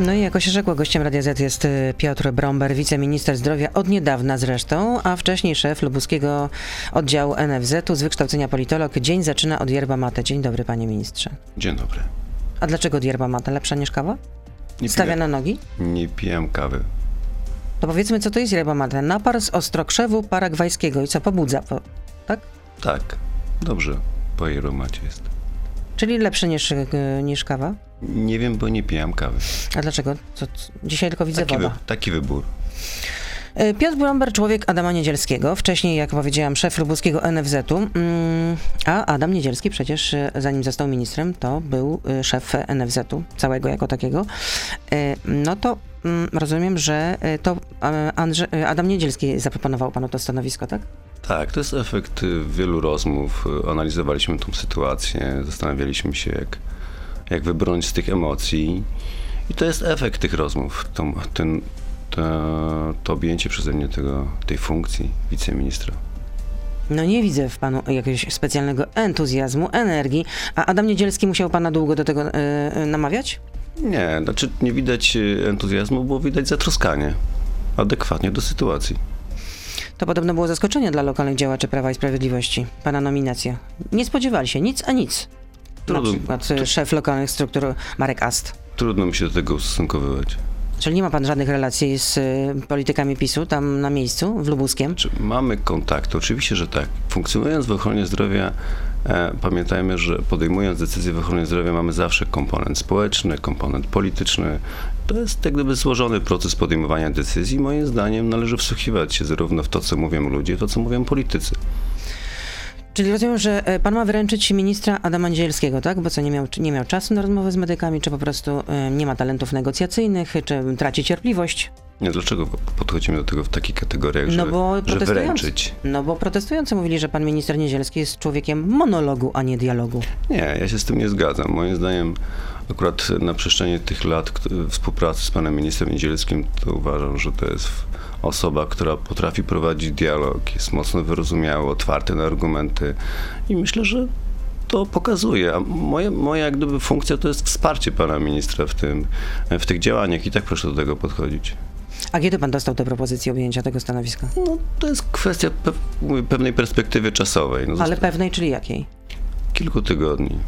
No i jako się rzekło, gościem Radia Z jest y, Piotr Bromber, wiceminister zdrowia od niedawna zresztą, a wcześniej szef lubuskiego oddziału NFZ-u z wykształcenia politolog. Dzień zaczyna od yerba mate. Dzień dobry, panie ministrze. Dzień dobry. A dlaczego od yerba mate? Lepsza niż kawa? Nie Stawia piję, na nogi? nie piję kawy. To powiedzmy, co to jest yerba mate. Napar z ostrokrzewu paragwajskiego i co pobudza, po, tak? Tak, dobrze. Po aromacie jest. Czyli lepszy niż, y, niż kawa? Nie wiem, bo nie piję kawy. A dlaczego? Co? Dzisiaj tylko widzę Taki, wy, woda. taki wybór. E, Piotr Bromber, człowiek Adama Niedzielskiego, wcześniej, jak powiedziałam, szef lubuskiego NFZ-u, mm, a Adam Niedzielski przecież, e, zanim został ministrem, to był e, szef NFZ-u, całego jako takiego. No to mm, rozumiem, że to Andrze, Adam Niedzielski zaproponował panu to stanowisko, tak? Tak, to jest efekt wielu rozmów. Analizowaliśmy tą sytuację, zastanawialiśmy się, jak, jak wybrnąć z tych emocji. I to jest efekt tych rozmów. To, ten, to, to objęcie przeze mnie tego, tej funkcji wiceministra. No nie widzę w panu jakiegoś specjalnego entuzjazmu, energii, a Adam Niedzielski musiał pana długo do tego e, e, namawiać? Nie, znaczy nie widać y, entuzjazmu, bo widać zatroskanie. Adekwatnie do sytuacji. To podobno było zaskoczenie dla lokalnych działaczy Prawa i Sprawiedliwości, pana nominacja. Nie spodziewali się nic, a nic. Na Trudno, przykład e, szef lokalnych struktur Marek Ast. trudno mi się do tego ustosunkowywać. Czyli nie ma pan żadnych relacji z y, politykami PiSu tam na miejscu, w Lubuskiem? Mamy kontakt? Oczywiście, że tak. Funkcjonując w ochronie zdrowia, e, pamiętajmy, że podejmując decyzje w ochronie zdrowia mamy zawsze komponent społeczny, komponent polityczny. To jest jak gdyby złożony proces podejmowania decyzji. Moim zdaniem należy wsłuchiwać się zarówno w to, co mówią ludzie, to, co mówią politycy. Czyli rozumiem, że e, pan ma wyręczyć ministra Adama Niedzielskiego, tak? Bo co, nie miał, nie miał czasu na rozmowę z medykami, czy po prostu e, nie ma talentów negocjacyjnych, czy traci cierpliwość? Nie, dlaczego podchodzimy do tego w takich kategoriach, No że, bo że wyręczyć? no bo protestujący mówili, że pan minister Niedzielski jest człowiekiem monologu, a nie dialogu. Nie, ja się z tym nie zgadzam. Moim zdaniem akurat na przestrzeni tych lat współpracy z panem ministrem Niedzielskim, to uważam, że to jest osoba, która potrafi prowadzić dialog, jest mocno wyrozumiały, otwarty na argumenty i myślę, że to pokazuje. A moje, moja jak gdyby funkcja to jest wsparcie pana ministra w, tym, w tych działaniach i tak proszę do tego podchodzić. A kiedy pan dostał tę propozycję objęcia tego stanowiska? No, to jest kwestia pe- pewnej perspektywy czasowej. No, Ale pewnej, czyli jakiej? kilku tygodni.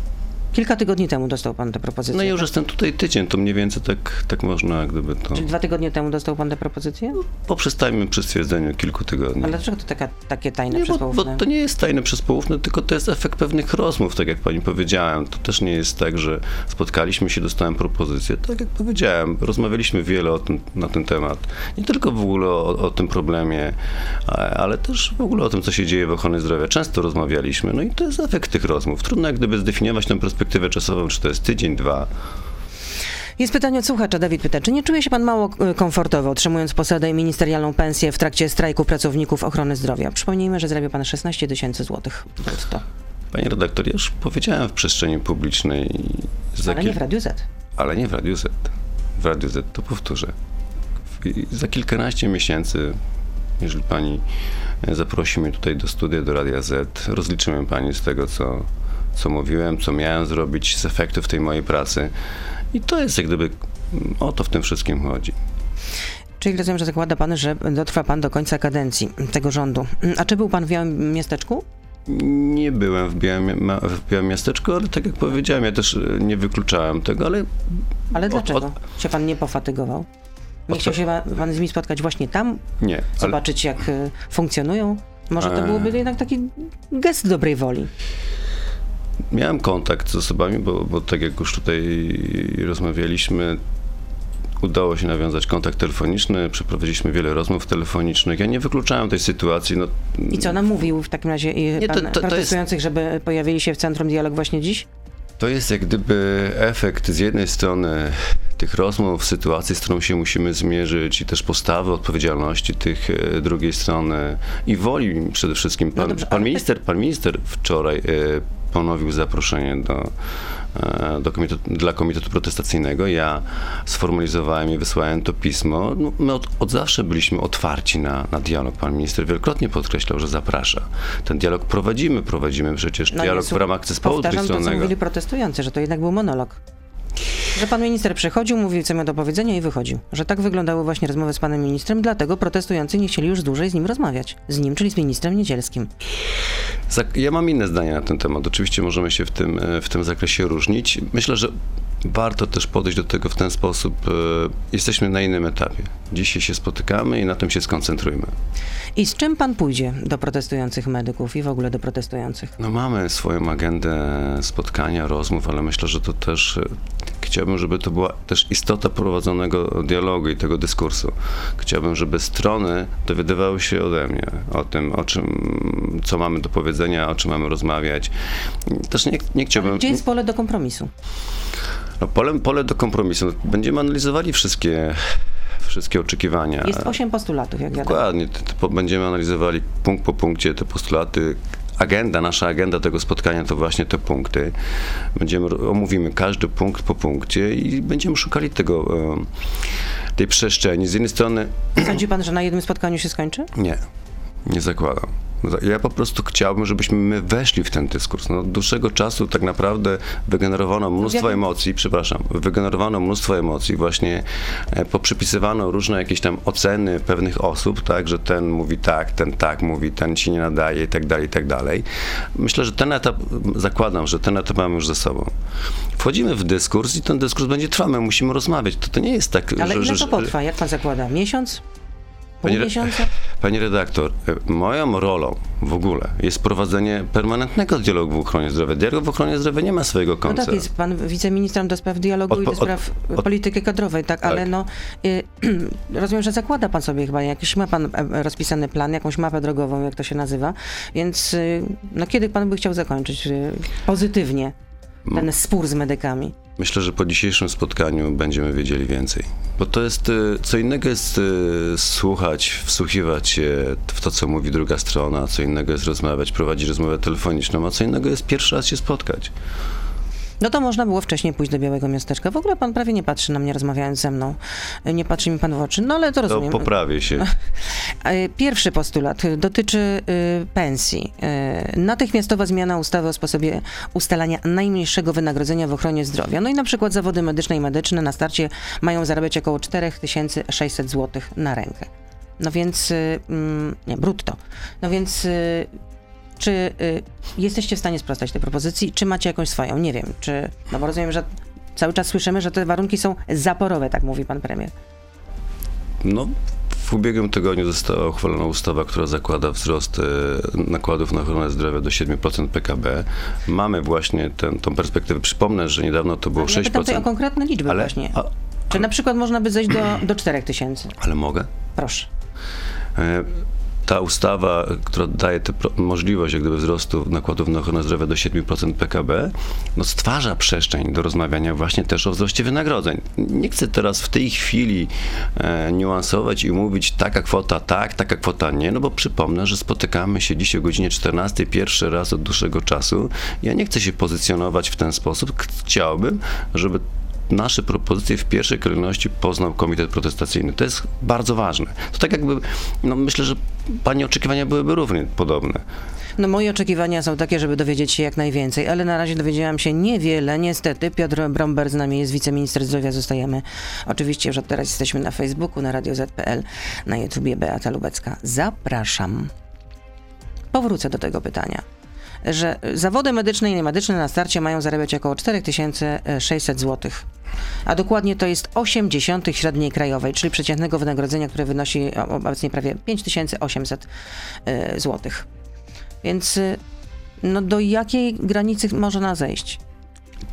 Kilka tygodni temu dostał pan tę propozycję. No ja już jestem tutaj tydzień, to mniej więcej tak, tak można gdyby to... Czyli dwa tygodnie temu dostał pan tę propozycję? Poprzestajmy przy stwierdzeniu kilku tygodni. Ale dlaczego to taka, takie tajne nie, bo, przespołówne? bo to nie jest tajne przespołówne, tylko to jest efekt pewnych rozmów, tak jak pani powiedziałem. To też nie jest tak, że spotkaliśmy się, dostałem propozycję. Tak jak powiedziałem, rozmawialiśmy wiele tym, na ten temat. Nie tylko w ogóle o, o tym problemie, ale też w ogóle o tym, co się dzieje w ochronie zdrowia. Często rozmawialiśmy, no i to jest efekt tych rozmów. Trudno jak gdyby zdefiniować tę perspektywę czasową, czy to jest tydzień, dwa. Jest pytanie od słuchacza. Dawid pyta, czy nie czuje się pan mało e, komfortowo, otrzymując posadę i ministerialną pensję w trakcie strajku pracowników ochrony zdrowia? Przypomnijmy, że zarabia pan 16 tysięcy złotych brutto. Panie redaktor, ja już powiedziałem w przestrzeni publicznej. Ale nie w Radiu Z. Ale nie w Radiu Z. W Radiu Z to powtórzę. Za kilkanaście miesięcy, jeżeli pani zaprosi mnie tutaj do studia, do Radia Z, rozliczymy pani z tego, co, co mówiłem, co miałem zrobić, z efektów tej mojej pracy. I to jest jak gdyby, o to w tym wszystkim chodzi. Czyli rozumiem, że zakłada pan, że dotrwa pan do końca kadencji tego rządu. A czy był pan w Białym Miasteczku? Nie byłem w Białym, w Białym Miasteczku, ale tak jak powiedziałem, ja też e, nie wykluczałem tego, ale Ale Od- dlaczego od- się pan nie pofatygował? Nie Od- chciał się pa- pan z nimi spotkać właśnie tam, nie. Ale, zobaczyć jak y, funkcjonują? Może to Eee. byłoby jednak taki gest dobrej woli. Miałem kontakt z osobami, bo, bo tak jak już tutaj rozmawialiśmy, udało się nawiązać kontakt telefoniczny, przeprowadziliśmy wiele rozmów telefonicznych. Ja nie wykluczałem tej sytuacji. No, I co nam mówił w takim razie y, Nie, pan to- to- to jest- protestujących, żeby pojawili się w Centrum Dialog właśnie dziś? To jest jak gdyby efekt z jednej strony tych rozmów, sytuacji, z którą się musimy zmierzyć i też postawy odpowiedzialności tych e, drugiej strony i woli przede wszystkim. Pan, No dobrze, pan, minister, pan minister wczoraj e, ponowił zaproszenie do, e, do komitetu, dla Komitetu Protestacyjnego. Ja sformalizowałem i wysłałem to pismo. No, my od, od zawsze byliśmy otwarci na, na dialog. Pan minister wielokrotnie podkreślał, że zaprasza. Ten dialog prowadzimy, prowadzimy przecież No dialog w ramach zespołu Powtarzam to, co trójstronnego. mówili protestujący, że to jednak był monolog. Że pan minister przychodził, mówił, co miał do powiedzenia i wychodził. Że tak wyglądały właśnie rozmowy z panem ministrem, dlatego protestujący nie chcieli już dłużej z nim rozmawiać. Z nim, czyli z ministrem Niedzielskim. Ja mam inne zdanie na ten temat. Oczywiście możemy się w tym, e, w tym zakresie różnić. Myślę, że warto też podejść do tego w ten sposób. e, Jesteśmy na innym etapie. Dzisiaj się spotykamy i na tym się skoncentrujmy. I z czym pan pójdzie do protestujących medyków i w ogóle do protestujących? No mamy swoją agendę spotkania, rozmów, ale myślę, że to też e, chciałbym, żeby to była też istota prowadzonego dialogu i tego dyskursu. Chciałbym, żeby strony dowiadywały się ode mnie o tym, o czym, co mamy do powiedzenia, o czym mamy rozmawiać. Też nie, nie chciałbym... Gdzie jest pole do kompromisu? No, pole, pole do kompromisu. Będziemy analizowali wszystkie, wszystkie oczekiwania. Jest osiem postulatów, jak. Dokładnie. Te, po- będziemy analizowali punkt po punkcie te postulaty. Agenda, nasza agenda tego spotkania to właśnie te punkty. Będziemy, omówimy każdy punkt po punkcie i będziemy szukali tego, tej przestrzeni. Z jednej strony Sądzi pan, że na jednym spotkaniu się skończy? nie, nie zakładam. Ja po prostu chciałbym, żebyśmy my weszli w ten dyskurs. No, od dłuższego czasu tak naprawdę wygenerowano mnóstwo emocji, przepraszam, wygenerowano mnóstwo emocji, właśnie e, poprzypisywano różne jakieś tam oceny pewnych osób, tak, że ten mówi tak, ten tak mówi, ten ci nie nadaje i tak dalej, i tak dalej. Myślę, że ten etap, zakładam, że ten etap mamy już ze sobą. Wchodzimy w dyskurs i ten dyskurs będzie trwał, my musimy rozmawiać. To, to nie jest tak, Ale że... ile że, to potrwa? Jak pan zakłada? Miesiąc? Miesiąca? Pani redaktor, e, moją rolą w ogóle jest prowadzenie permanentnego dialogu w ochronie zdrowia. Dialog w ochronie zdrowia nie ma swojego No końca. tak, jest pan wiceministrem do spraw dialogu i do spraw od- polityki kadrowej, tak, ale tak. no y, rozumiem, że zakłada pan sobie chyba jakiś, ma pan rozpisany plan, jakąś mapę drogową, jak to się nazywa, więc y, no kiedy pan by chciał zakończyć y, pozytywnie ten spór z medykami? Myślę, że po dzisiejszym spotkaniu będziemy wiedzieli więcej. Bo to jest, y, co innego jest y, słuchać, wsłuchiwać się w to, co mówi druga strona, co innego jest rozmawiać, prowadzić rozmowę telefoniczną, a co innego jest pierwszy raz się spotkać. No to można było wcześniej pójść do Białego Miasteczka. W ogóle pan prawie nie patrzy na mnie, rozmawiając ze mną. Nie patrzy mi pan w oczy, no ale to To rozumiem. poprawię się. E, Pierwszy postulat dotyczy y, pensji. Y, Natychmiastowa zmiana ustawy o sposobie ustalania najmniejszego wynagrodzenia w ochronie zdrowia. No i na przykład zawody medyczne i medyczne na starcie mają zarabiać około 4600 zł na rękę. No więc, mm, nie, brutto. No więc, czy y, jesteście w stanie sprostać tej propozycji, czy macie jakąś swoją? Nie wiem, czy, no bo rozumiem, że cały czas słyszymy, że te warunki są zaporowe, tak mówi pan premier. No, w ubiegłym tygodniu została uchwalona ustawa, która zakłada wzrost e, nakładów na ochronę zdrowia do 7% PKB. Mamy właśnie tę perspektywę. Przypomnę, że niedawno to było Ja pytam tutaj o 6%. konkretne liczby Ale, właśnie. a, Czy na przykład można by zejść do, do 4000? ale mogę? Proszę. Ta ustawa, która daje tę możliwość jak gdyby wzrostu nakładów na ochronę zdrowia do 7% PKB, no stwarza przestrzeń do rozmawiania właśnie też o wzroście wynagrodzeń. Nie chcę teraz w tej chwili e, niuansować i mówić taka kwota tak, taka kwota nie, no bo przypomnę, że spotykamy się dziś o godzinie 14 pierwszy raz od dłuższego czasu. Ja nie chcę się pozycjonować w ten sposób. Chciałbym, żeby nasze propozycje w pierwszej kolejności poznał Komitet Protestacyjny. To jest bardzo ważne. To tak jakby, no myślę, że Pani oczekiwania byłyby równie podobne. No moje oczekiwania są takie, żeby dowiedzieć się jak najwięcej, ale na razie dowiedziałam się niewiele, niestety. Piotr Bromber z nami jest wiceminister zdrowia, zostajemy. Oczywiście już od teraz jesteśmy na Facebooku, na Radio Z.pl, na YouTubie Beata Lubecka. Zapraszam. Powrócę do tego pytania. Że zawody medyczne i niemedyczne na starcie mają zarabiać około 4600 zł. A dokładnie to jest 80 średniej krajowej, czyli przeciętnego wynagrodzenia, które wynosi obecnie prawie 5800 zł. Więc y, no do jakiej granicy może nas zejść?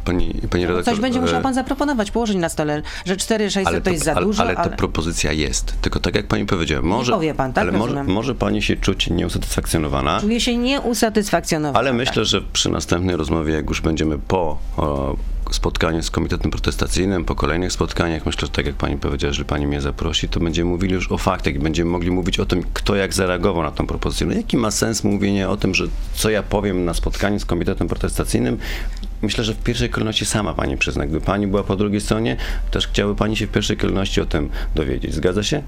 Pani, pani redaktor, Coś będzie musiał e, pan zaproponować, położyć na stole, że 4600 to jest za ale, dużo, ale ta propozycja jest. Tylko tak jak pani powiedziała, może, powie pan, tak? ale może, może pani się czuć nieusatysfakcjonowana. czuję się nieusatysfakcjonowana. Ale myślę, że przy następnej rozmowie, jak już będziemy po o, spotkaniu z Komitetem Protestacyjnym, po kolejnych spotkaniach, myślę, że tak jak pani powiedziała, że pani mnie zaprosi, to będziemy mówili już o faktach i będziemy mogli mówić o tym, kto jak zareagował na tą propozycję. No jaki ma sens mówienie o tym, że co ja powiem na spotkaniu z Komitetem Protestacyjnym? Myślę, że w pierwszej kolejności sama pani przyzna. Gdyby pani była po drugiej stronie, też chciałaby pani się w pierwszej kolejności o tym dowiedzieć. Zgadza się?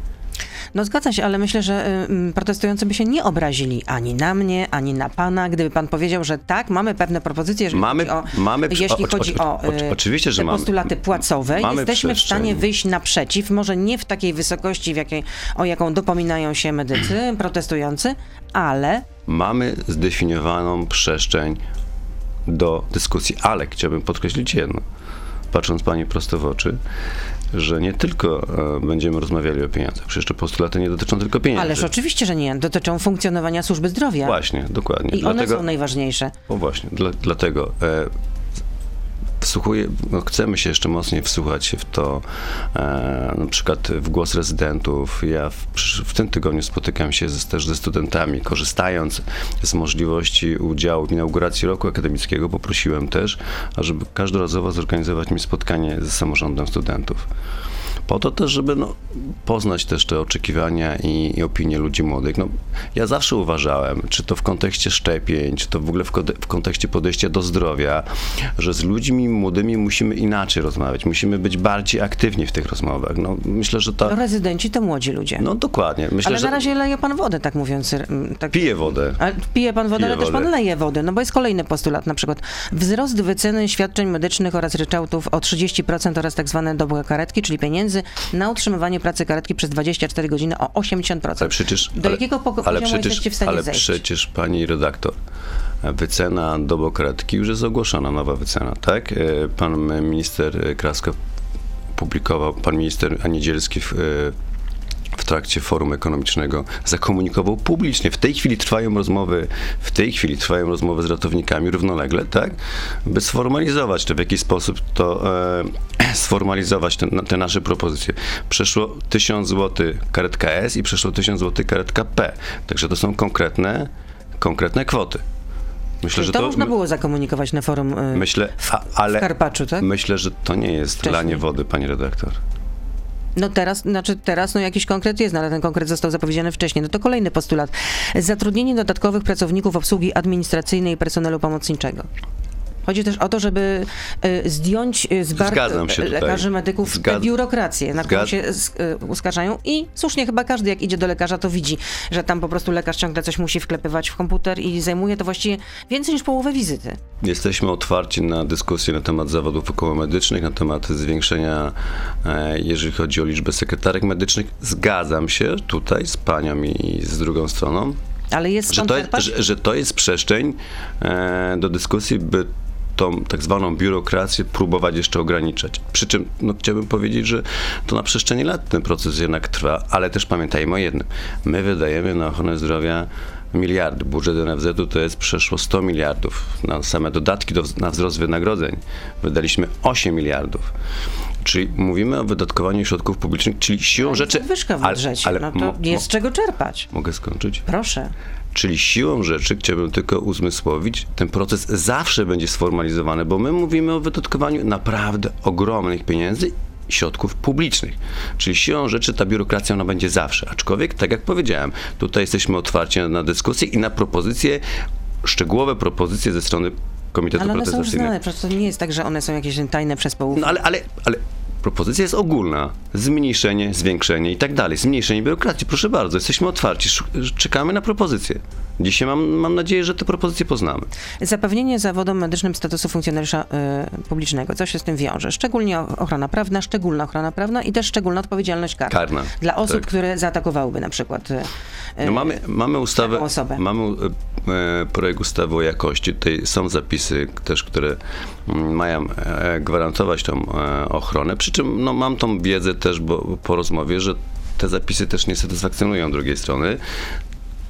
No zgadza się, ale myślę, że y, mm, protestujący by się nie obrazili ani na mnie, ani na pana, gdyby pan powiedział, że tak, mamy pewne propozycje, jeżeli Mamy- chodzi o, mamy- jeśli o- chodzi o, o- y, oczywiście, że te mamy. postulaty płacowe. Mamy Jesteśmy w stanie wyjść naprzeciw, może nie w takiej wysokości, w jakiej, o jaką dopominają się medycy protestujący, ale Mamy zdefiniowaną przestrzeń do dyskusji, ale chciałbym podkreślić jedno, patrząc pani prosto w oczy, że nie tylko e, będziemy rozmawiali o pieniądzach, przecież te postulaty nie dotyczą tylko pieniędzy. ależ oczywiście, że nie, dotyczą funkcjonowania służby zdrowia. Właśnie, dokładnie. I one Dlatego, są najważniejsze. O właśnie, dla, dlatego e, wsłuchuję, no chcemy się jeszcze mocniej wsłuchać w to, e, na przykład w głos rezydentów. Ja w, w tym tygodniu spotykam się z, też ze studentami, korzystając z możliwości udziału w inauguracji roku akademickiego, poprosiłem też, ażeby każdorazowo zorganizować mi spotkanie z samorządem studentów. Po to też, żeby no, poznać też te oczekiwania i, i opinie ludzi młodych. No, ja zawsze uważałem, czy to w kontekście szczepień, czy to w ogóle w, w kontekście podejścia do zdrowia, że z ludźmi młodymi musimy inaczej rozmawiać, musimy być bardziej aktywni w tych rozmowach. No, myślę, że ta... Rezydenci to młodzi ludzie. No dokładnie. Myślę, ale że na razie leje pan wodę, tak mówiąc. Tak. pije wodę. Ale pije pan wodę, Piję ale też pan wodę. leje wodę, no bo jest kolejny postulat, na przykład wzrost wyceny świadczeń medycznych oraz ryczałtów o 30% oraz tak zwane dobre karetki, czyli pieniędzy na utrzymywanie pracy karetki przez 24 godziny o 80%. Ale przecież, Do ale, jakiego ale poziomu przecież, jesteście w stanie ale zejść? przecież pani redaktor, wycena dobokratki już jest ogłoszona, nowa wycena, tak? E, Pan minister Kraska publikował, pan minister Niedzielski w, e, w trakcie forum ekonomicznego zakomunikował publicznie. W tej chwili trwają rozmowy, w tej chwili trwają rozmowy z ratownikami równolegle, tak? By sformalizować to, w jaki sposób to e, sformalizować te, te nasze propozycje. Przeszło 1000 zł karetka S i przeszło 1000 zł karetka P. Także to są konkretne, konkretne kwoty. Myślę, Czyli że to, to, można było zakomunikować na forum y, myślę, a, ale w Karpaczu, tak? myślę, że to nie jest Wcześniej. lanie wody, pani redaktor. No teraz, znaczy teraz no jakiś konkret jest, no ale ten konkret został zapowiedziany wcześniej. No to kolejny postulat. Zatrudnienie dodatkowych pracowników obsługi administracyjnej i personelu pomocniczego. Chodzi też o to, żeby y, zdjąć y, z y, tutaj. lekarzy, medyków Zgad- biurokrację, na którą się uskarżają. I słusznie chyba każdy, jak idzie do lekarza, to widzi, że tam po prostu lekarz ciągle coś musi wklepywać w komputer i zajmuje to właściwie więcej niż połowę wizyty. Jesteśmy otwarci na dyskusję na temat zawodów okołomedycznych, na temat zwiększenia, e, jeżeli chodzi o liczbę sekretarek medycznych. Zgadzam się tutaj z panią i z drugą stroną, Ale jest że to, że, że to jest przestrzeń e, do dyskusji, by tą tak zwaną biurokrację próbować jeszcze ograniczać. Przy czym no, chciałbym powiedzieć, że to na przestrzeni lat ten proces jednak trwa, ale też pamiętajmy o jednym. My wydajemy na ochronę zdrowia miliardy. Budżet NFZ-u to jest przeszło 100 miliardów. Na same dodatki do, na wzrost wynagrodzeń wydaliśmy 8 miliardów. Czyli mówimy o wydatkowaniu środków publicznych, czyli siłą rzeczy... Podwyżka w ale- budżecie, ale no to jest z czego czerpać. Mogę skończyć? Proszę. Czyli siłą rzeczy, chciałbym tylko uzmysłowić, ten proces zawsze będzie sformalizowany, bo my mówimy o wydatkowaniu naprawdę ogromnych pieniędzy środków publicznych. Czyli siłą rzeczy ta biurokracja ona będzie zawsze. Aczkolwiek, tak jak powiedziałem, tutaj jesteśmy otwarci na, na dyskusję i na propozycje, szczegółowe propozycje ze strony Komitetu Ale one są już znane, przecież to nie jest tak, że one są jakieś tajne przez połów. No ale, ale, ale propozycja jest ogólna. Zmniejszenie, zwiększenie i tak dalej. Zmniejszenie biurokracji. Proszę bardzo, jesteśmy otwarci. Czekamy na propozycje. Dzisiaj mam, mam nadzieję, że te propozycje poznamy. Zapewnienie zawodom medycznym statusu funkcjonariusza y, publicznego. Co się z tym wiąże? Szczególnie ochrona prawna, szczególna ochrona prawna i też szczególna odpowiedzialność karna. Karna. Dla osób, Tak. które zaatakowałyby na przykład. y, No mamy, mamy ustawę, osobę. mamy e, projekt ustawy o jakości. Tutaj są zapisy też, które mm, mają e, gwarantować tą e, ochronę. Przy czym no, mam tą wiedzę też bo, po rozmowie, że te zapisy też nie satysfakcjonują drugiej strony.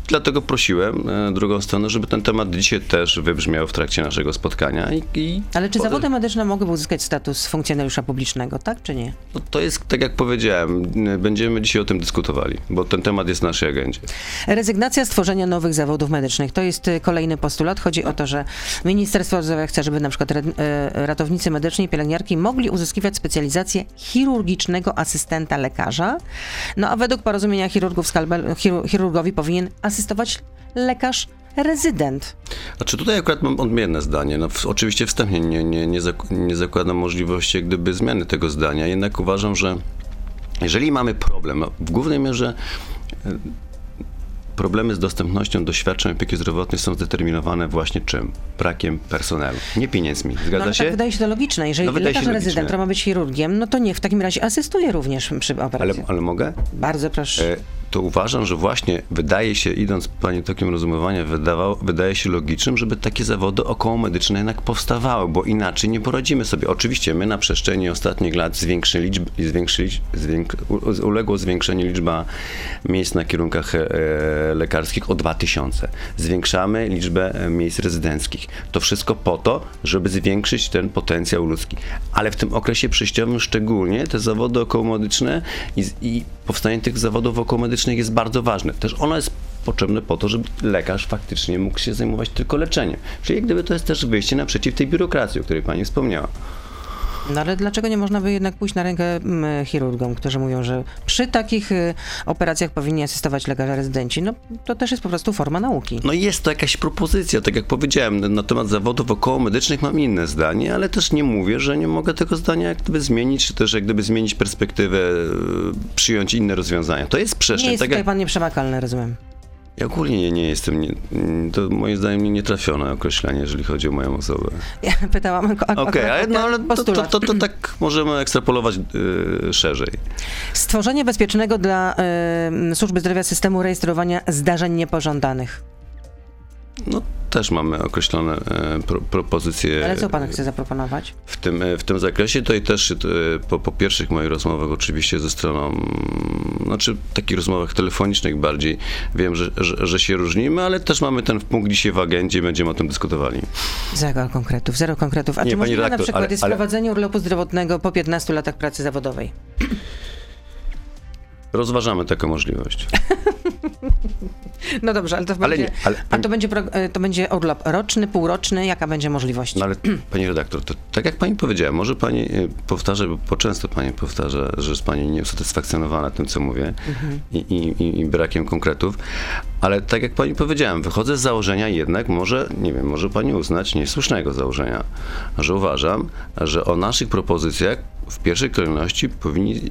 Dlatego prosiłem e, drugą stronę, żeby ten temat dzisiaj też wybrzmiał w trakcie naszego spotkania. I, i Ale czy po- zawody medyczne mogłyby uzyskać status funkcjonariusza publicznego, tak czy nie? No, to jest, tak jak powiedziałem, będziemy dzisiaj o tym dyskutowali, bo ten temat jest w naszej agendzie. Rezygnacja z tworzenia nowych zawodów medycznych. To jest y, kolejny postulat. Chodzi o to, że Ministerstwo Zdrowia chce, żeby na przykład y, ratownicy medyczni i pielęgniarki mogli uzyskiwać specjalizację chirurgicznego asystenta lekarza. No a według porozumienia chirurgów skalpel, chiru, chirurgowi powinien asystować lekarz rezydent. Znaczy tutaj akurat mam odmienne zdanie. No, w, oczywiście wstępnie nie, nie, nie, zak, nie zakładam możliwości gdyby zmiany tego zdania, jednak uważam, że jeżeli mamy problem, w głównej mierze e, problemy z dostępnością do świadczeń opieki zdrowotnej są zdeterminowane właśnie czym? Brakiem personelu, nie pieniędzmi. Zgadza No, ale się? tak wydaje się to logiczne. Jeżeli No, lekarz rezydent, który ma być chirurgiem, no to niech w takim razie asystuje również przy ale, operacji. ale mogę? Bardzo proszę. To uważam, że właśnie wydaje się, idąc Pani takim rozumowaniem, wydawał, wydaje się logicznym, żeby takie zawody okołomedyczne jednak powstawały, bo inaczej nie poradzimy sobie. Oczywiście my na przestrzeni ostatnich lat zwiększyli, zwiększyli, zwięk, u- uległo zwiększenie liczba miejsc na kierunkach e, lekarskich o 2000. Zwiększamy liczbę e, miejsc rezydenckich. To wszystko po to, żeby zwiększyć ten potencjał ludzki. Ale w tym okresie przejściowym szczególnie te zawody okołomedyczne i, i powstanie tych zawodów okołomedycznych jest bardzo ważne. Też ono jest potrzebne po to, żeby lekarz faktycznie mógł się zajmować tylko leczeniem. Czyli jak gdyby to jest też wyjście naprzeciw tej biurokracji, o której pani wspomniała. No ale dlaczego nie można by jednak pójść na rękę mm, chirurgom, którzy mówią, że przy takich y, operacjach powinni asystować lekarze rezydenci? No to też jest po prostu forma nauki. No jest to jakaś propozycja, tak jak powiedziałem, na temat zawodów okołomedycznych mam inne zdanie, ale też nie mówię, że nie mogę tego zdania jak gdyby zmienić, czy też jak gdyby zmienić perspektywę, e, przyjąć inne rozwiązania. To jest Nie przestrzeń. jest tak tutaj jak... pan nieprzemakalny, rozumiem. Ja ogólnie nie, nie jestem, nie, to moim zdaniem nie, nietrafione określenie, jeżeli chodzi o moją osobę. Ja pytałam ak- Okej, akurat ale, o no, ale to, to, to, to tak możemy ekstrapolować e, szerzej. Stworzenie bezpiecznego dla y, służby zdrowia systemu rejestrowania zdarzeń niepożądanych. No też mamy określone e, pro, propozycje. Ale co pan chce zaproponować? W tym, e, w tym zakresie to i też e, po, po pierwszych moich rozmowach oczywiście ze stroną, znaczy takich rozmowach telefonicznych bardziej, wiem, że, że, że się różnimy, ale też mamy ten punkt dzisiaj w agendzie i będziemy o tym dyskutowali. Zero konkretów, zero konkretów. A Nie, czy możliwe na przykład ale- jest ale- wprowadzenie urlopu zdrowotnego po 15 latach pracy zawodowej? Rozważamy taką możliwość. No dobrze, ale to Ale będzie, nie, ale- to będzie, e, to będzie urlop roczny, półroczny, jaka będzie możliwość? No ale pani redaktor, to tak jak pani powiedziała, może pani e, powtarza, bo po często pani powtarza, że jest pani nieusatysfakcjonowana tym, co mówię i, i, i, i brakiem konkretów, ale tak jak pani powiedziałem, wychodzę z założenia jednak, może, nie wiem, może pani uznać niesłusznego założenia, że uważam, że o naszych propozycjach w pierwszej kolejności powinni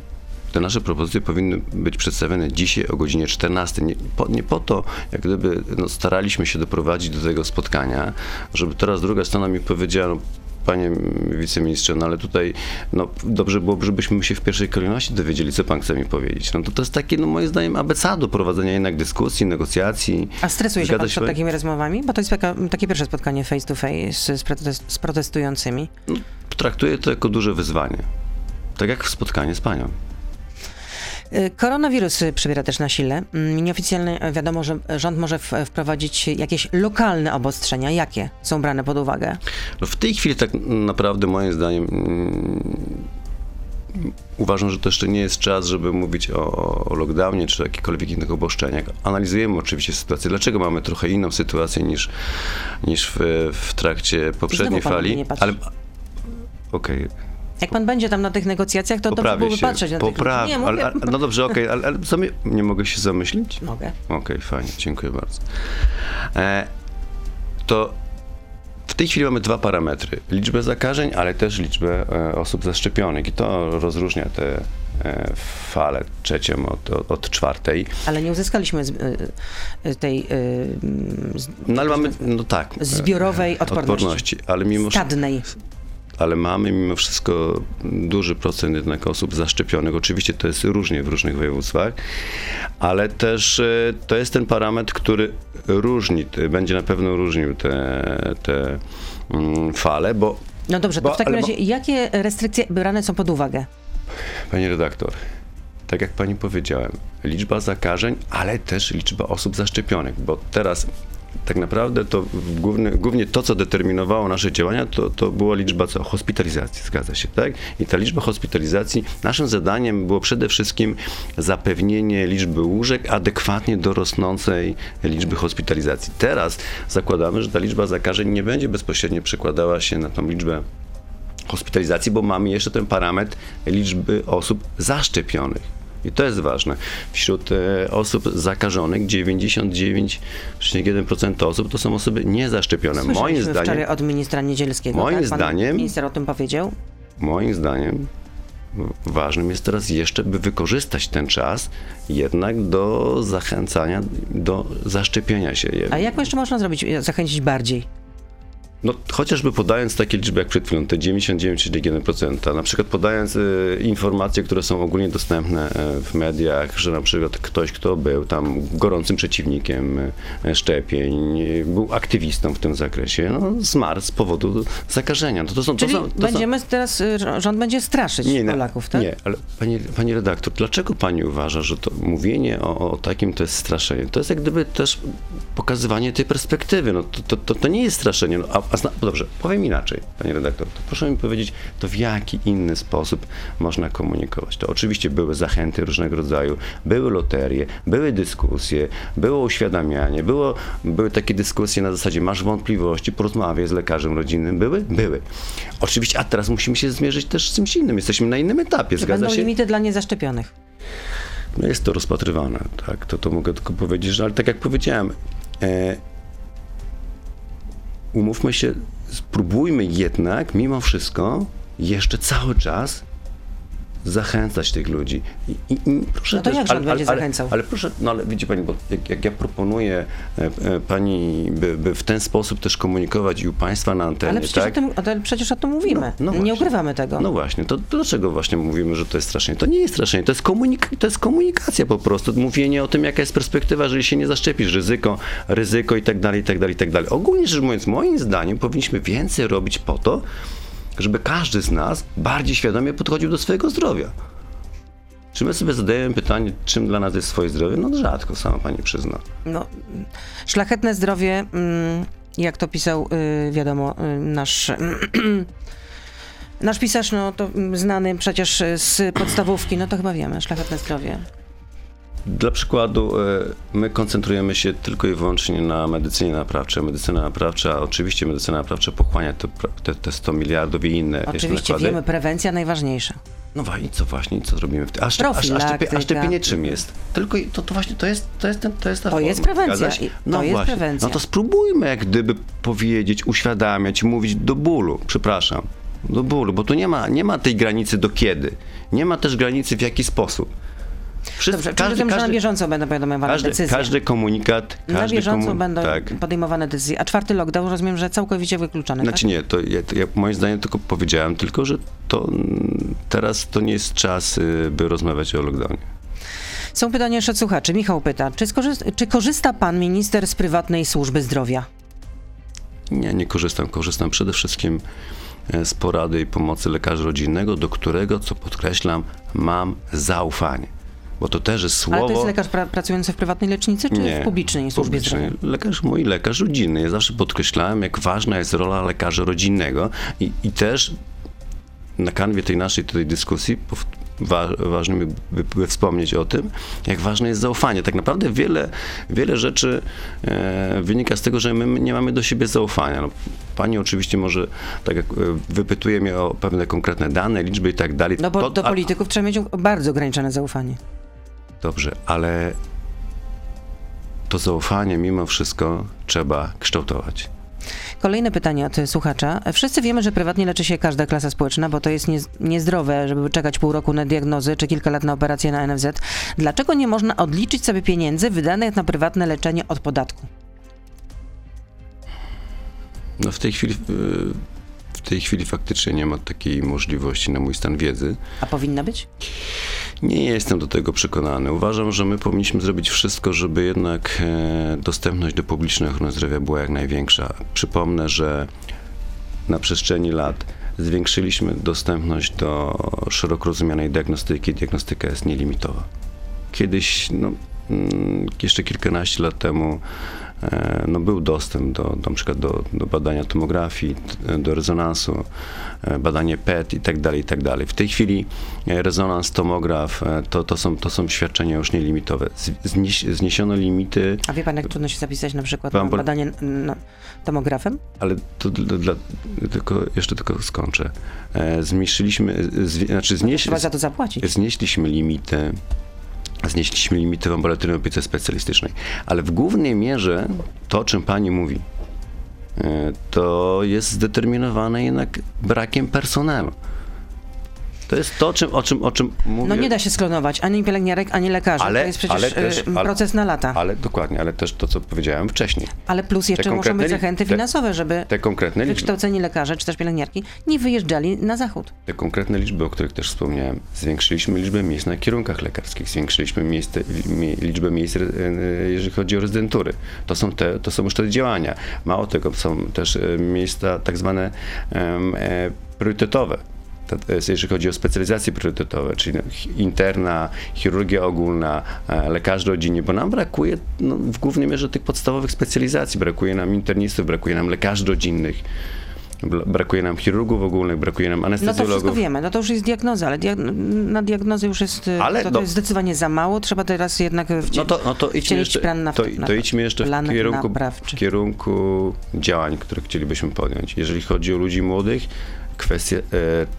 te nasze propozycje powinny być przedstawione dzisiaj o godzinie 14. Nie po, nie po to, jak gdyby no, staraliśmy się doprowadzić do tego spotkania, żeby teraz druga strona mi powiedziała, no, panie wiceministrze, no ale tutaj no, dobrze byłoby, żebyśmy się w pierwszej kolejności dowiedzieli, co pan chce mi powiedzieć. No to to jest takie, no moim zdaniem, abecado do prowadzenia jednak dyskusji, negocjacji. A stresuje się pan przed takimi rozmowami? Bo to jest taka, takie pierwsze spotkanie face to face z, protest, z protestującymi. No, traktuję to jako duże wyzwanie. Tak jak spotkanie z panią. Y, Koronawirus przybiera też na sile. Mm, Nieoficjalnie y, wiadomo, że rząd może wprowadzić jakieś lokalne obostrzenia. Jakie są brane pod uwagę? No w tej chwili tak naprawdę moim zdaniem mm, uważam, że to jeszcze nie jest czas, żeby mówić o, o lockdownie czy jakichkolwiek innych obostrzeniach. Analizujemy oczywiście sytuację. Dlaczego mamy trochę inną sytuację niż, niż w, w trakcie poprzedniej fali? Ale okej, Jak pan będzie tam na tych negocjacjach, to dobrze poprawię byłoby się. patrzeć na tych Popraw, ludzi. Nie, ale, mówię. ale, no dobrze, okej, ale, ale zamy- nie mogę się zamyślić? Mogę. Okej, fajnie, dziękuję bardzo. E, to w tej chwili mamy dwa parametry. Liczbę zakażeń, ale też liczbę e, osób zaszczepionych i to rozróżnia te e, falę trzecią od, od, od czwartej. Ale nie uzyskaliśmy z, y, y, tej y, z, No ale mamy, no tak. e, zbiorowej odporności. odporności ale mimo stadnej. Ale mamy mimo wszystko duży procent jednak osób zaszczepionych. Oczywiście to jest różnie w różnych województwach, ale też e, to jest ten parametr, który różni, będzie na pewno różnił te, te mm, fale, bo No dobrze, to Bo- w takim ale bo- razie jakie restrykcje brane są pod uwagę? Pani redaktor, tak jak pani powiedziałem, liczba zakażeń, ale też liczba osób zaszczepionych, bo teraz tak naprawdę to główny, głównie to, co determinowało nasze działania, to, to była liczba co? Hospitalizacji, zgadza się, tak? I ta liczba hospitalizacji, naszym zadaniem było przede wszystkim zapewnienie liczby łóżek adekwatnie do rosnącej liczby hospitalizacji. Teraz zakładamy, że ta liczba zakażeń nie będzie bezpośrednio przekładała się na tą liczbę hospitalizacji, bo mamy jeszcze ten parametr liczby osób zaszczepionych. I to jest ważne. Wśród e, osób zakażonych 99,1% osób to są osoby niezaszczepione. Moim zdaniem, wczoraj od ministra Niedzielskiego. moim tak? Zdaniem- Minister o tym powiedział. moim zdaniem ważnym jest teraz jeszcze, by wykorzystać ten czas jednak do zachęcania, do zaszczepienia się. A jak jeszcze można zrobić, zachęcić bardziej? No, chociażby podając takie liczby jak przed chwilą, te 99,1%, na przykład podając y, informacje, które są ogólnie dostępne y, w mediach, że na przykład ktoś, kto był tam gorącym przeciwnikiem y, szczepień, był aktywistą w tym zakresie, no, zmarł z powodu zakażenia. No, to są, Czyli to są, to będziemy są... teraz, rząd będzie straszyć nie, Polaków, tak? Nie, ale pani, pani redaktor, dlaczego pani uważa, że to mówienie o, o takim to jest straszenie? To jest jak gdyby też pokazywanie tej perspektywy. No, to, to, to, to nie jest straszenie. No, a, a zna, dobrze, powiem inaczej, panie redaktor. To proszę mi powiedzieć, to w jaki inny sposób można komunikować? To oczywiście były zachęty różnego rodzaju, były loterie, były dyskusje, było uświadamianie, było, były takie dyskusje na zasadzie masz wątpliwości, porozmawiaj z lekarzem rodzinnym. Były? Były. Oczywiście, a teraz musimy się zmierzyć też z czymś innym. Jesteśmy na innym etapie, Czy zgadza będą się? limity dla niezaszczepionych? No jest to rozpatrywane, tak, to, to mogę tylko powiedzieć, że, ale tak jak powiedziałem, e, umówmy się, spróbujmy jednak mimo wszystko jeszcze cały czas zachęcać tych ludzi. I, i, i proszę no to też, jak rząd będzie ale, zachęcał? Ale, ale, proszę, no ale widzi pani, bo jak, jak ja proponuję e, e, pani, by, by w ten sposób też komunikować i u państwa na antenie, ale przecież, tak? o tym, ale przecież o tym mówimy. No, no nie ukrywamy tego. No właśnie, to dlaczego właśnie mówimy, że to jest straszenie? To nie jest straszenie, to jest, komunik- to jest komunikacja po prostu, mówienie o tym, jaka jest perspektywa, jeżeli się nie zaszczepisz, ryzyko, ryzyko i tak dalej, i tak dalej, i tak dalej. Ogólnie rzecz mówiąc, moim zdaniem powinniśmy więcej robić po to, żeby każdy z nas bardziej świadomie podchodził do swojego zdrowia. Czy my sobie zadajemy pytanie, czym dla nas jest swoje zdrowie? No rzadko, sama pani przyzna. No, szlachetne zdrowie, mm, jak to pisał, y, wiadomo, y, nasz... Nasz pisarz, no to mm, znany przecież z podstawówki, no to chyba wiemy, szlachetne zdrowie. Dla przykładu, e, my koncentrujemy się tylko i wyłącznie na medycynie naprawczej. Medycyna naprawcza, oczywiście medycyna naprawcza pochłania te, te, te 100 miliardów i inne Oczywiście wiemy, prewencja najważniejsza. No i co właśnie, co robimy w tym? A, szczep, a, a, szczepie, a Profilaktyka. szczepienie czym jest? Tylko to, to właśnie to jest, to jest, ten, to jest ta To forma. jest prewencja i- to No jest właśnie. prewencja. No to spróbujmy jak gdyby powiedzieć, uświadamiać, mówić do bólu, przepraszam, do bólu, bo tu nie ma, nie ma tej granicy do kiedy. Nie ma też granicy w jaki sposób. Wszyscy, Dobrze, każdy, że na bieżąco będą podejmowane każdy, decyzje. każdy komunikat, każdy na bieżąco komu- będą tak. podejmowane decyzje. A czwarty lockdown rozumiem, że całkowicie wykluczony, Znaczy tak? nie, to ja, to ja moim zdaniem tylko powiedziałem tylko, że to teraz to nie jest czas, y, by rozmawiać o lockdownie. Są pytania jeszcze słuchaczy. Michał pyta, czy, czy korzysta pan minister z prywatnej służby zdrowia? Nie, nie korzystam. Korzystam przede wszystkim e, z porady i pomocy lekarza rodzinnego, do którego, co podkreślam, mam zaufanie. Bo to też jest słowo... Ale to jest lekarz pra- pracujący w prywatnej lecznicy, czy Nie, w publicznej służbie publicznej. zdrowia? Lekarz, mój lekarz rodzinny. Ja zawsze podkreślałem, jak ważna jest rola lekarza rodzinnego i, i też na kanwie tej naszej tutaj dyskusji wa, ważne by, by, by wspomnieć o tym, jak ważne jest zaufanie. Tak naprawdę wiele, wiele rzeczy e, wynika z tego, że my nie mamy do siebie zaufania. No, pani oczywiście może, tak jak e, wypytuje mnie o pewne konkretne dane, liczby i tak dalej. No bo To- do a- polityków trzeba mieć bardzo ograniczone zaufanie. Dobrze, ale to zaufanie mimo wszystko trzeba kształtować. Kolejne pytanie od słuchacza. Wszyscy wiemy, że prywatnie leczy się każda klasa społeczna, bo to jest nie, niezdrowe, żeby czekać pół roku na diagnozy czy kilka lat na operację na NFZ. Dlaczego nie można odliczyć sobie pieniędzy wydanych na prywatne leczenie od podatku? No w tej chwili, y, tej chwili faktycznie nie ma takiej możliwości na mój stan wiedzy. A powinna być? Nie jestem do tego przekonany. Uważam, że my powinniśmy zrobić wszystko, żeby jednak e, dostępność do publicznej ochrony zdrowia była jak największa. Przypomnę, że na przestrzeni lat zwiększyliśmy dostępność do szeroko rozumianej diagnostyki. Diagnostyka jest nielimitowa. Kiedyś, no, mm, jeszcze kilkanaście lat temu, no, był dostęp do, do, na przykład do, do badania tomografii, do rezonansu, e, badanie PET i tak dalej, i tak dalej. W tej chwili e, rezonans, tomograf e, to, to, są, to są świadczenia już nielimitowe. Z- Znieś, zniesiono limity, A wie pan, jak trudno się zapisać na przykład Pan na badanie no, tomografem? ale to dla, dla, tylko, jeszcze tylko skończę. E, Zmniejszyliśmy, e, zwi, znaczy znieś, Trzeba za to zapłacić. znieśliśmy limity, znieśliśmy limity ambulatoryjnej opiece specjalistycznej, ale w głównej mierze to, o czym pani mówi, e, to jest zdeterminowane jednak brakiem personelu. To jest to, czym, o, czym, o czym mówię. No nie da się sklonować ani pielęgniarek, ani lekarzy. Ale- to jest przecież ale też- y, ale- proces na lata. Ale, Ale dokładnie, ale też to, co powiedziałem wcześniej. plus jeszcze muszą być zachęty finansowe, żeby Te konkretne wykształceni lekarze czy też pielęgniarki nie wyjeżdżali na zachód. te konkretne liczby, o których też wspomniałem, zwiększyliśmy liczbę miejsc na kierunkach lekarskich, zwiększyliśmy miejsce, mi- liczbę miejsc, e, jeżeli chodzi o rezydentury. To są, te, to są już te działania. Mało tego, są też e, miejsca tak zwane e, priorytetowe. Jeżeli chodzi o specjalizacje priorytetowe, czyli no, interna, chirurgia ogólna, e, lekarz rodzinny, bo nam brakuje no, w głównej mierze tych podstawowych specjalizacji. Brakuje nam internistów, brakuje nam lekarzy rodzinnych, brakuje nam chirurgów ogólnych, brakuje nam No to wszystko anestezjologów. wiemy, no to już jest diagnoza, ale diag- na diagnozę już jest, y, Ale to, no- to jest zdecydowanie za mało, trzeba teraz jednak wcie- No to, no to idźmy wcielić jeszcze, plan na, to, to idźmy jeszcze w kierunku, naprawczy. w kierunku działań, które chcielibyśmy podjąć. Jeżeli chodzi o ludzi młodych, kwestia, e,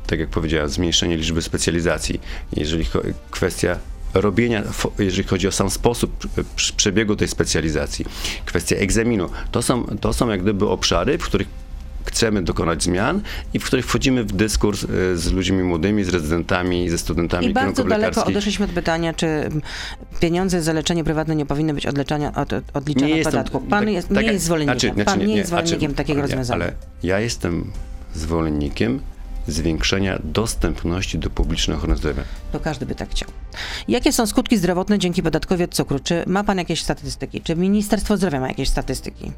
tak jak powiedziałem, zmniejszenie liczby specjalizacji. Jeżeli kwestia robienia, jeżeli chodzi o sam sposób e, przebiegu tej specjalizacji, kwestia egzaminu, to są, to są jak gdyby obszary, w których chcemy dokonać zmian i w których wchodzimy w dyskurs e, z ludźmi młodymi, z rezydentami, ze studentami I bardzo daleko odeszliśmy od pytania, czy pieniądze za leczenie prywatne nie powinny być odleczania, od, od, odliczane od podatku. Pan tak- jest, tak nie jest zwolennikiem. znaczy- znaczy Pan nie, nie, jest takiego rozwiązania. Ale ja jestem zwolennikiem zwiększenia dostępności do publicznej ochrony zdrowia. To każdy by tak chciał. Jakie są skutki zdrowotne dzięki podatkowi od cukru? Czy ma pan jakieś statystyki? Czy Ministerstwo Zdrowia ma jakieś statystyki?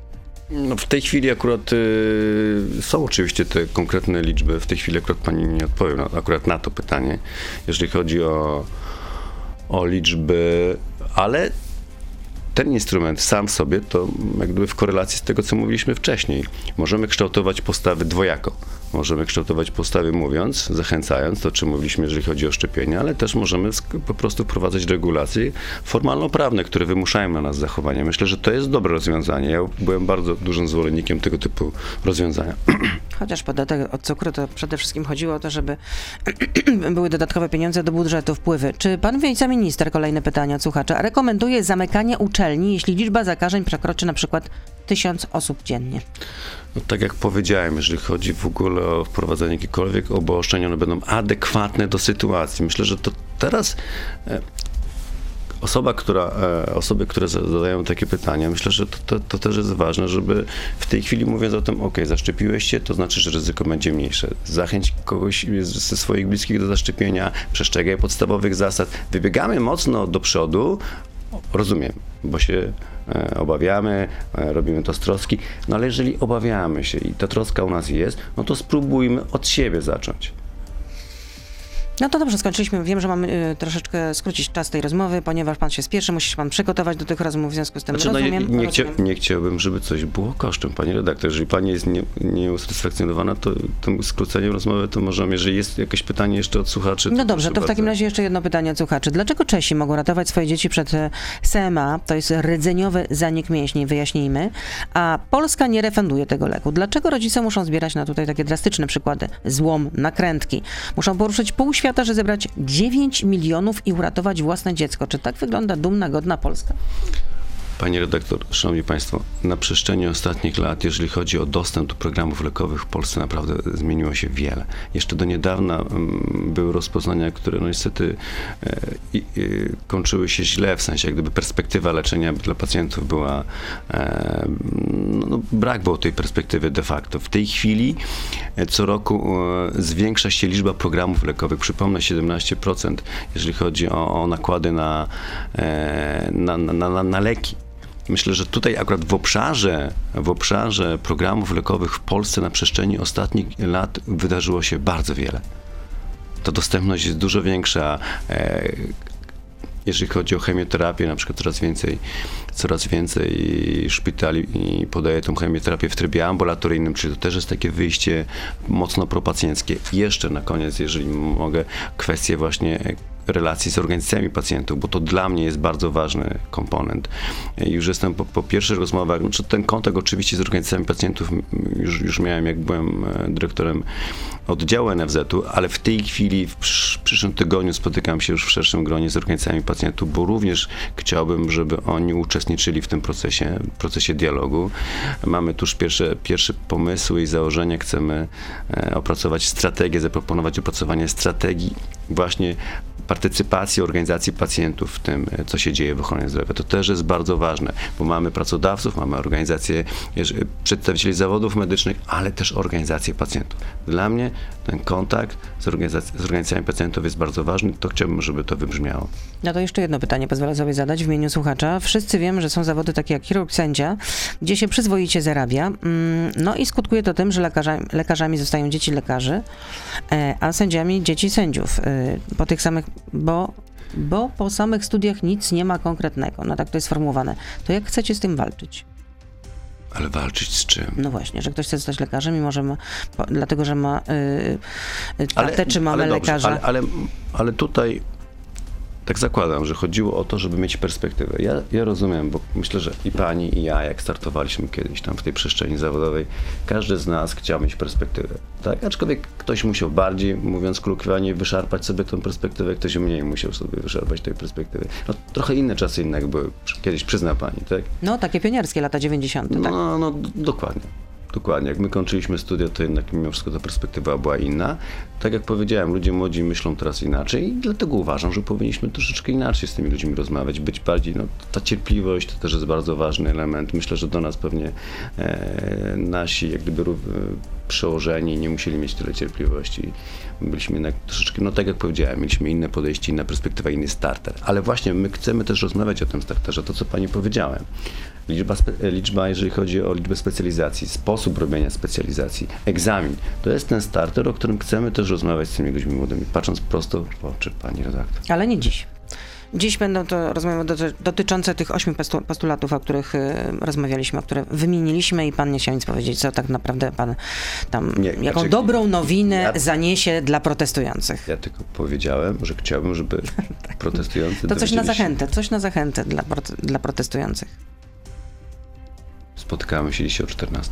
No w tej chwili akurat y, są oczywiście te konkretne liczby. W tej chwili akurat pani nie odpowie na, akurat na to pytanie, jeżeli chodzi o, o liczby, ale ten instrument sam w sobie to jak gdyby w korelacji z tego, co mówiliśmy wcześniej. Możemy kształtować postawy dwojako. Możemy kształtować postawy mówiąc, zachęcając, to czym mówiliśmy, jeżeli chodzi o szczepienia, ale też możemy po prostu wprowadzać regulacje formalno-prawne, które wymuszają na nas zachowanie. Myślę, że to jest dobre rozwiązanie. Ja byłem bardzo dużym zwolennikiem tego typu rozwiązania. Chociaż podatek od cukru to przede wszystkim chodziło o to, żeby były dodatkowe pieniądze do budżetu, wpływy. Czy pan wiceminister, kolejne pytanie od słuchacza, rekomenduje zamykanie uczelni, jeśli liczba zakażeń przekroczy na przykład tysiąc osób dziennie? No, tak jak powiedziałem, jeżeli chodzi w ogóle o wprowadzenie jakichkolwiek obostrzeń, one będą adekwatne do sytuacji. Myślę, że to teraz e, osoba, która, e, osoby, które za- zadają takie pytania, myślę, że to, to, to też jest ważne, żeby w tej chwili mówiąc o tym, ok, zaszczepiłeś się, to znaczy, że ryzyko będzie mniejsze. Zachęć kogoś ze swoich bliskich do zaszczepienia, przestrzegaj podstawowych zasad. Wybiegamy mocno do przodu, rozumiem, bo się obawiamy, e, robimy to z troski, no ale jeżeli obawiamy się i ta troska u nas jest, no to spróbujmy od siebie zacząć. No to dobrze, skończyliśmy. Wiem, że mamy y, troszeczkę skrócić czas tej rozmowy, ponieważ pan się spieszy, musi się pan przygotować do tych rozmów, w związku z tym Znaczy, no, nie, rozumiem. nie, chcia, nie chciałbym, żeby coś było kosztem, pani redaktor. Jeżeli pani jest nie, nieusatysfakcjonowana to tym skróceniem rozmowy, to możemy, jeżeli jest jakieś pytanie jeszcze od słuchaczy. No dobrze, to w takim razie jeszcze jedno pytanie od słuchaczy. Dlaczego Czesi mogą ratować swoje dzieci przed e, SMA, to jest rdzeniowy zanik mięśni, wyjaśnijmy, a Polska nie refunduje tego leku? Dlaczego rodzice muszą zbierać na tutaj takie drastyczne przykłady? Złom, nakrętki. Muszą poruszyć pół świata, żeby zebrać 9 milionów i uratować własne dziecko. Czy tak wygląda dumna, godna Polska? Panie redaktor, szanowni państwo, na przestrzeni ostatnich lat, jeżeli chodzi o dostęp do programów lekowych w Polsce, naprawdę zmieniło się wiele. Jeszcze do niedawna mm, były rozpoznania, które no niestety e, i, kończyły się źle, w sensie jak gdyby perspektywa leczenia dla pacjentów była, e, no, no, brak było tej perspektywy de facto. W tej chwili e, co roku e, zwiększa się liczba programów lekowych. Przypomnę, 17%, jeżeli chodzi o, o nakłady na, e, na, na, na, na leki. Myślę, że tutaj akurat w obszarze, w obszarze programów lekowych w Polsce na przestrzeni ostatnich lat wydarzyło się bardzo wiele. Ta dostępność jest dużo większa. E, jeżeli chodzi o chemioterapię, na przykład coraz więcej, coraz więcej szpitali podaje tą chemioterapię w trybie ambulatoryjnym, czyli to też jest takie wyjście mocno propacjenckie. Jeszcze na koniec, jeżeli mogę, kwestie właśnie relacji z organizacjami pacjentów, bo to dla mnie jest bardzo ważny komponent. Już jestem po, po pierwszych rozmowach, znaczy ten kontakt oczywiście z organizacjami pacjentów już, już miałem, jak byłem e, dyrektorem oddziału NFZ-u, ale w tej chwili, w przysz- przyszłym tygodniu spotykam się już w szerszym gronie z organizacjami pacjentów, bo również chciałbym, żeby oni uczestniczyli w tym procesie, procesie dialogu. Mamy tuż pierwsze, pierwsze pomysły i założenia. Chcemy e, opracować strategię, zaproponować opracowanie strategii właśnie partycypacji organizacji pacjentów w tym, e, co się dzieje w ochronie zdrowia. To też jest bardzo ważne, bo mamy pracodawców, mamy organizacje, jeż- przedstawicieli zawodów medycznych, ale też organizacje pacjentów. Dla mnie ten kontakt z, organizac- z organizacjami pacjentów jest bardzo ważny, to chciałbym, żeby to wybrzmiało. No to jeszcze jedno pytanie pozwolę sobie zadać w imieniu słuchacza. Wszyscy wiemy, że są zawody takie jak chirurg, sędzia, gdzie się przyzwoicie zarabia. Mm, No i skutkuje to tym, że lekarzami, lekarzami zostają dzieci lekarzy, e, a sędziami dzieci sędziów. e, Po tych samych, bo, bo po samych studiach nic nie ma konkretnego. No tak to jest sformułowane. To jak chcecie z tym walczyć? Ale walczyć z czym? No właśnie, że ktoś chce zostać lekarzem i może ma, dlatego, że ma y, y, tatę czy mamę ale dobrze, lekarza. Ale, ale, ale tutaj tak zakładam, że chodziło o to, żeby mieć perspektywę. Ja, ja rozumiem, bo myślę, że i pani, i ja, jak startowaliśmy kiedyś tam w tej przestrzeni zawodowej, każdy z nas chciał mieć perspektywę. Tak? Aczkolwiek ktoś musiał bardziej, mówiąc kolokwialnie, wyszarpać sobie tą perspektywę, ktoś mniej musiał sobie wyszarpać tej perspektywy. No, trochę inne czasy inne były, kiedyś przyzna pani, tak? No takie pionierskie, lata 90. tak. No, no dokładnie. Dokładnie. Jak my kończyliśmy studia, to jednak mimo wszystko ta perspektywa była inna. Tak jak powiedziałem, ludzie młodzi myślą teraz inaczej i dlatego uważam, że powinniśmy troszeczkę inaczej z tymi ludźmi rozmawiać, być bardziej, no ta cierpliwość to też jest bardzo ważny element. Myślę, że do nas pewnie e, nasi jak gdyby e, przełożeni nie musieli mieć tyle cierpliwości. Byliśmy jednak troszeczkę, no tak jak powiedziałem, mieliśmy inne podejście, inna perspektywa, inny starter. Ale właśnie my chcemy też rozmawiać o tym starterze, to co pani powiedziałem. Liczba, liczba, jeżeli chodzi o liczbę specjalizacji, sposób robienia specjalizacji, egzamin, to jest ten starter, o którym chcemy też rozmawiać z tymi ludźmi młodymi, patrząc prosto w oczy pani redaktor. Ale nie dziś. Dziś będą to rozmowy doty- dotyczące tych ośmiu postu- postulatów, o których y, rozmawialiśmy, o które wymieniliśmy i pan nie chciał nic powiedzieć, co tak naprawdę pan tam, Nie, jaką znaczy, dobrą nowinę ja- zaniesie dla protestujących. Ja tylko powiedziałem, że chciałbym, żeby protestujący To coś na zachętę, coś na zachętę dla, dla protestujących. Spotykamy się dzisiaj o 14.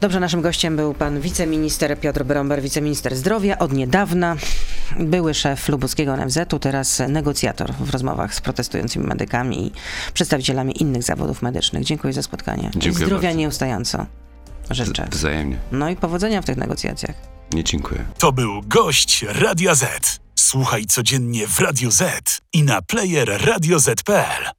Dobrze, naszym gościem był pan wiceminister Piotr Bromber, wiceminister zdrowia od niedawna, były szef lubuskiego NFZ-u, teraz negocjator w rozmowach z protestującymi medykami i przedstawicielami innych zawodów medycznych. Dziękuję za spotkanie. Dziękuję zdrowia bardzo. nieustająco życzę. Wzajemnie. No i powodzenia w tych negocjacjach. Nie dziękuję. To był gość Radia Z. Słuchaj codziennie w Radio Z i na player radioz.pl.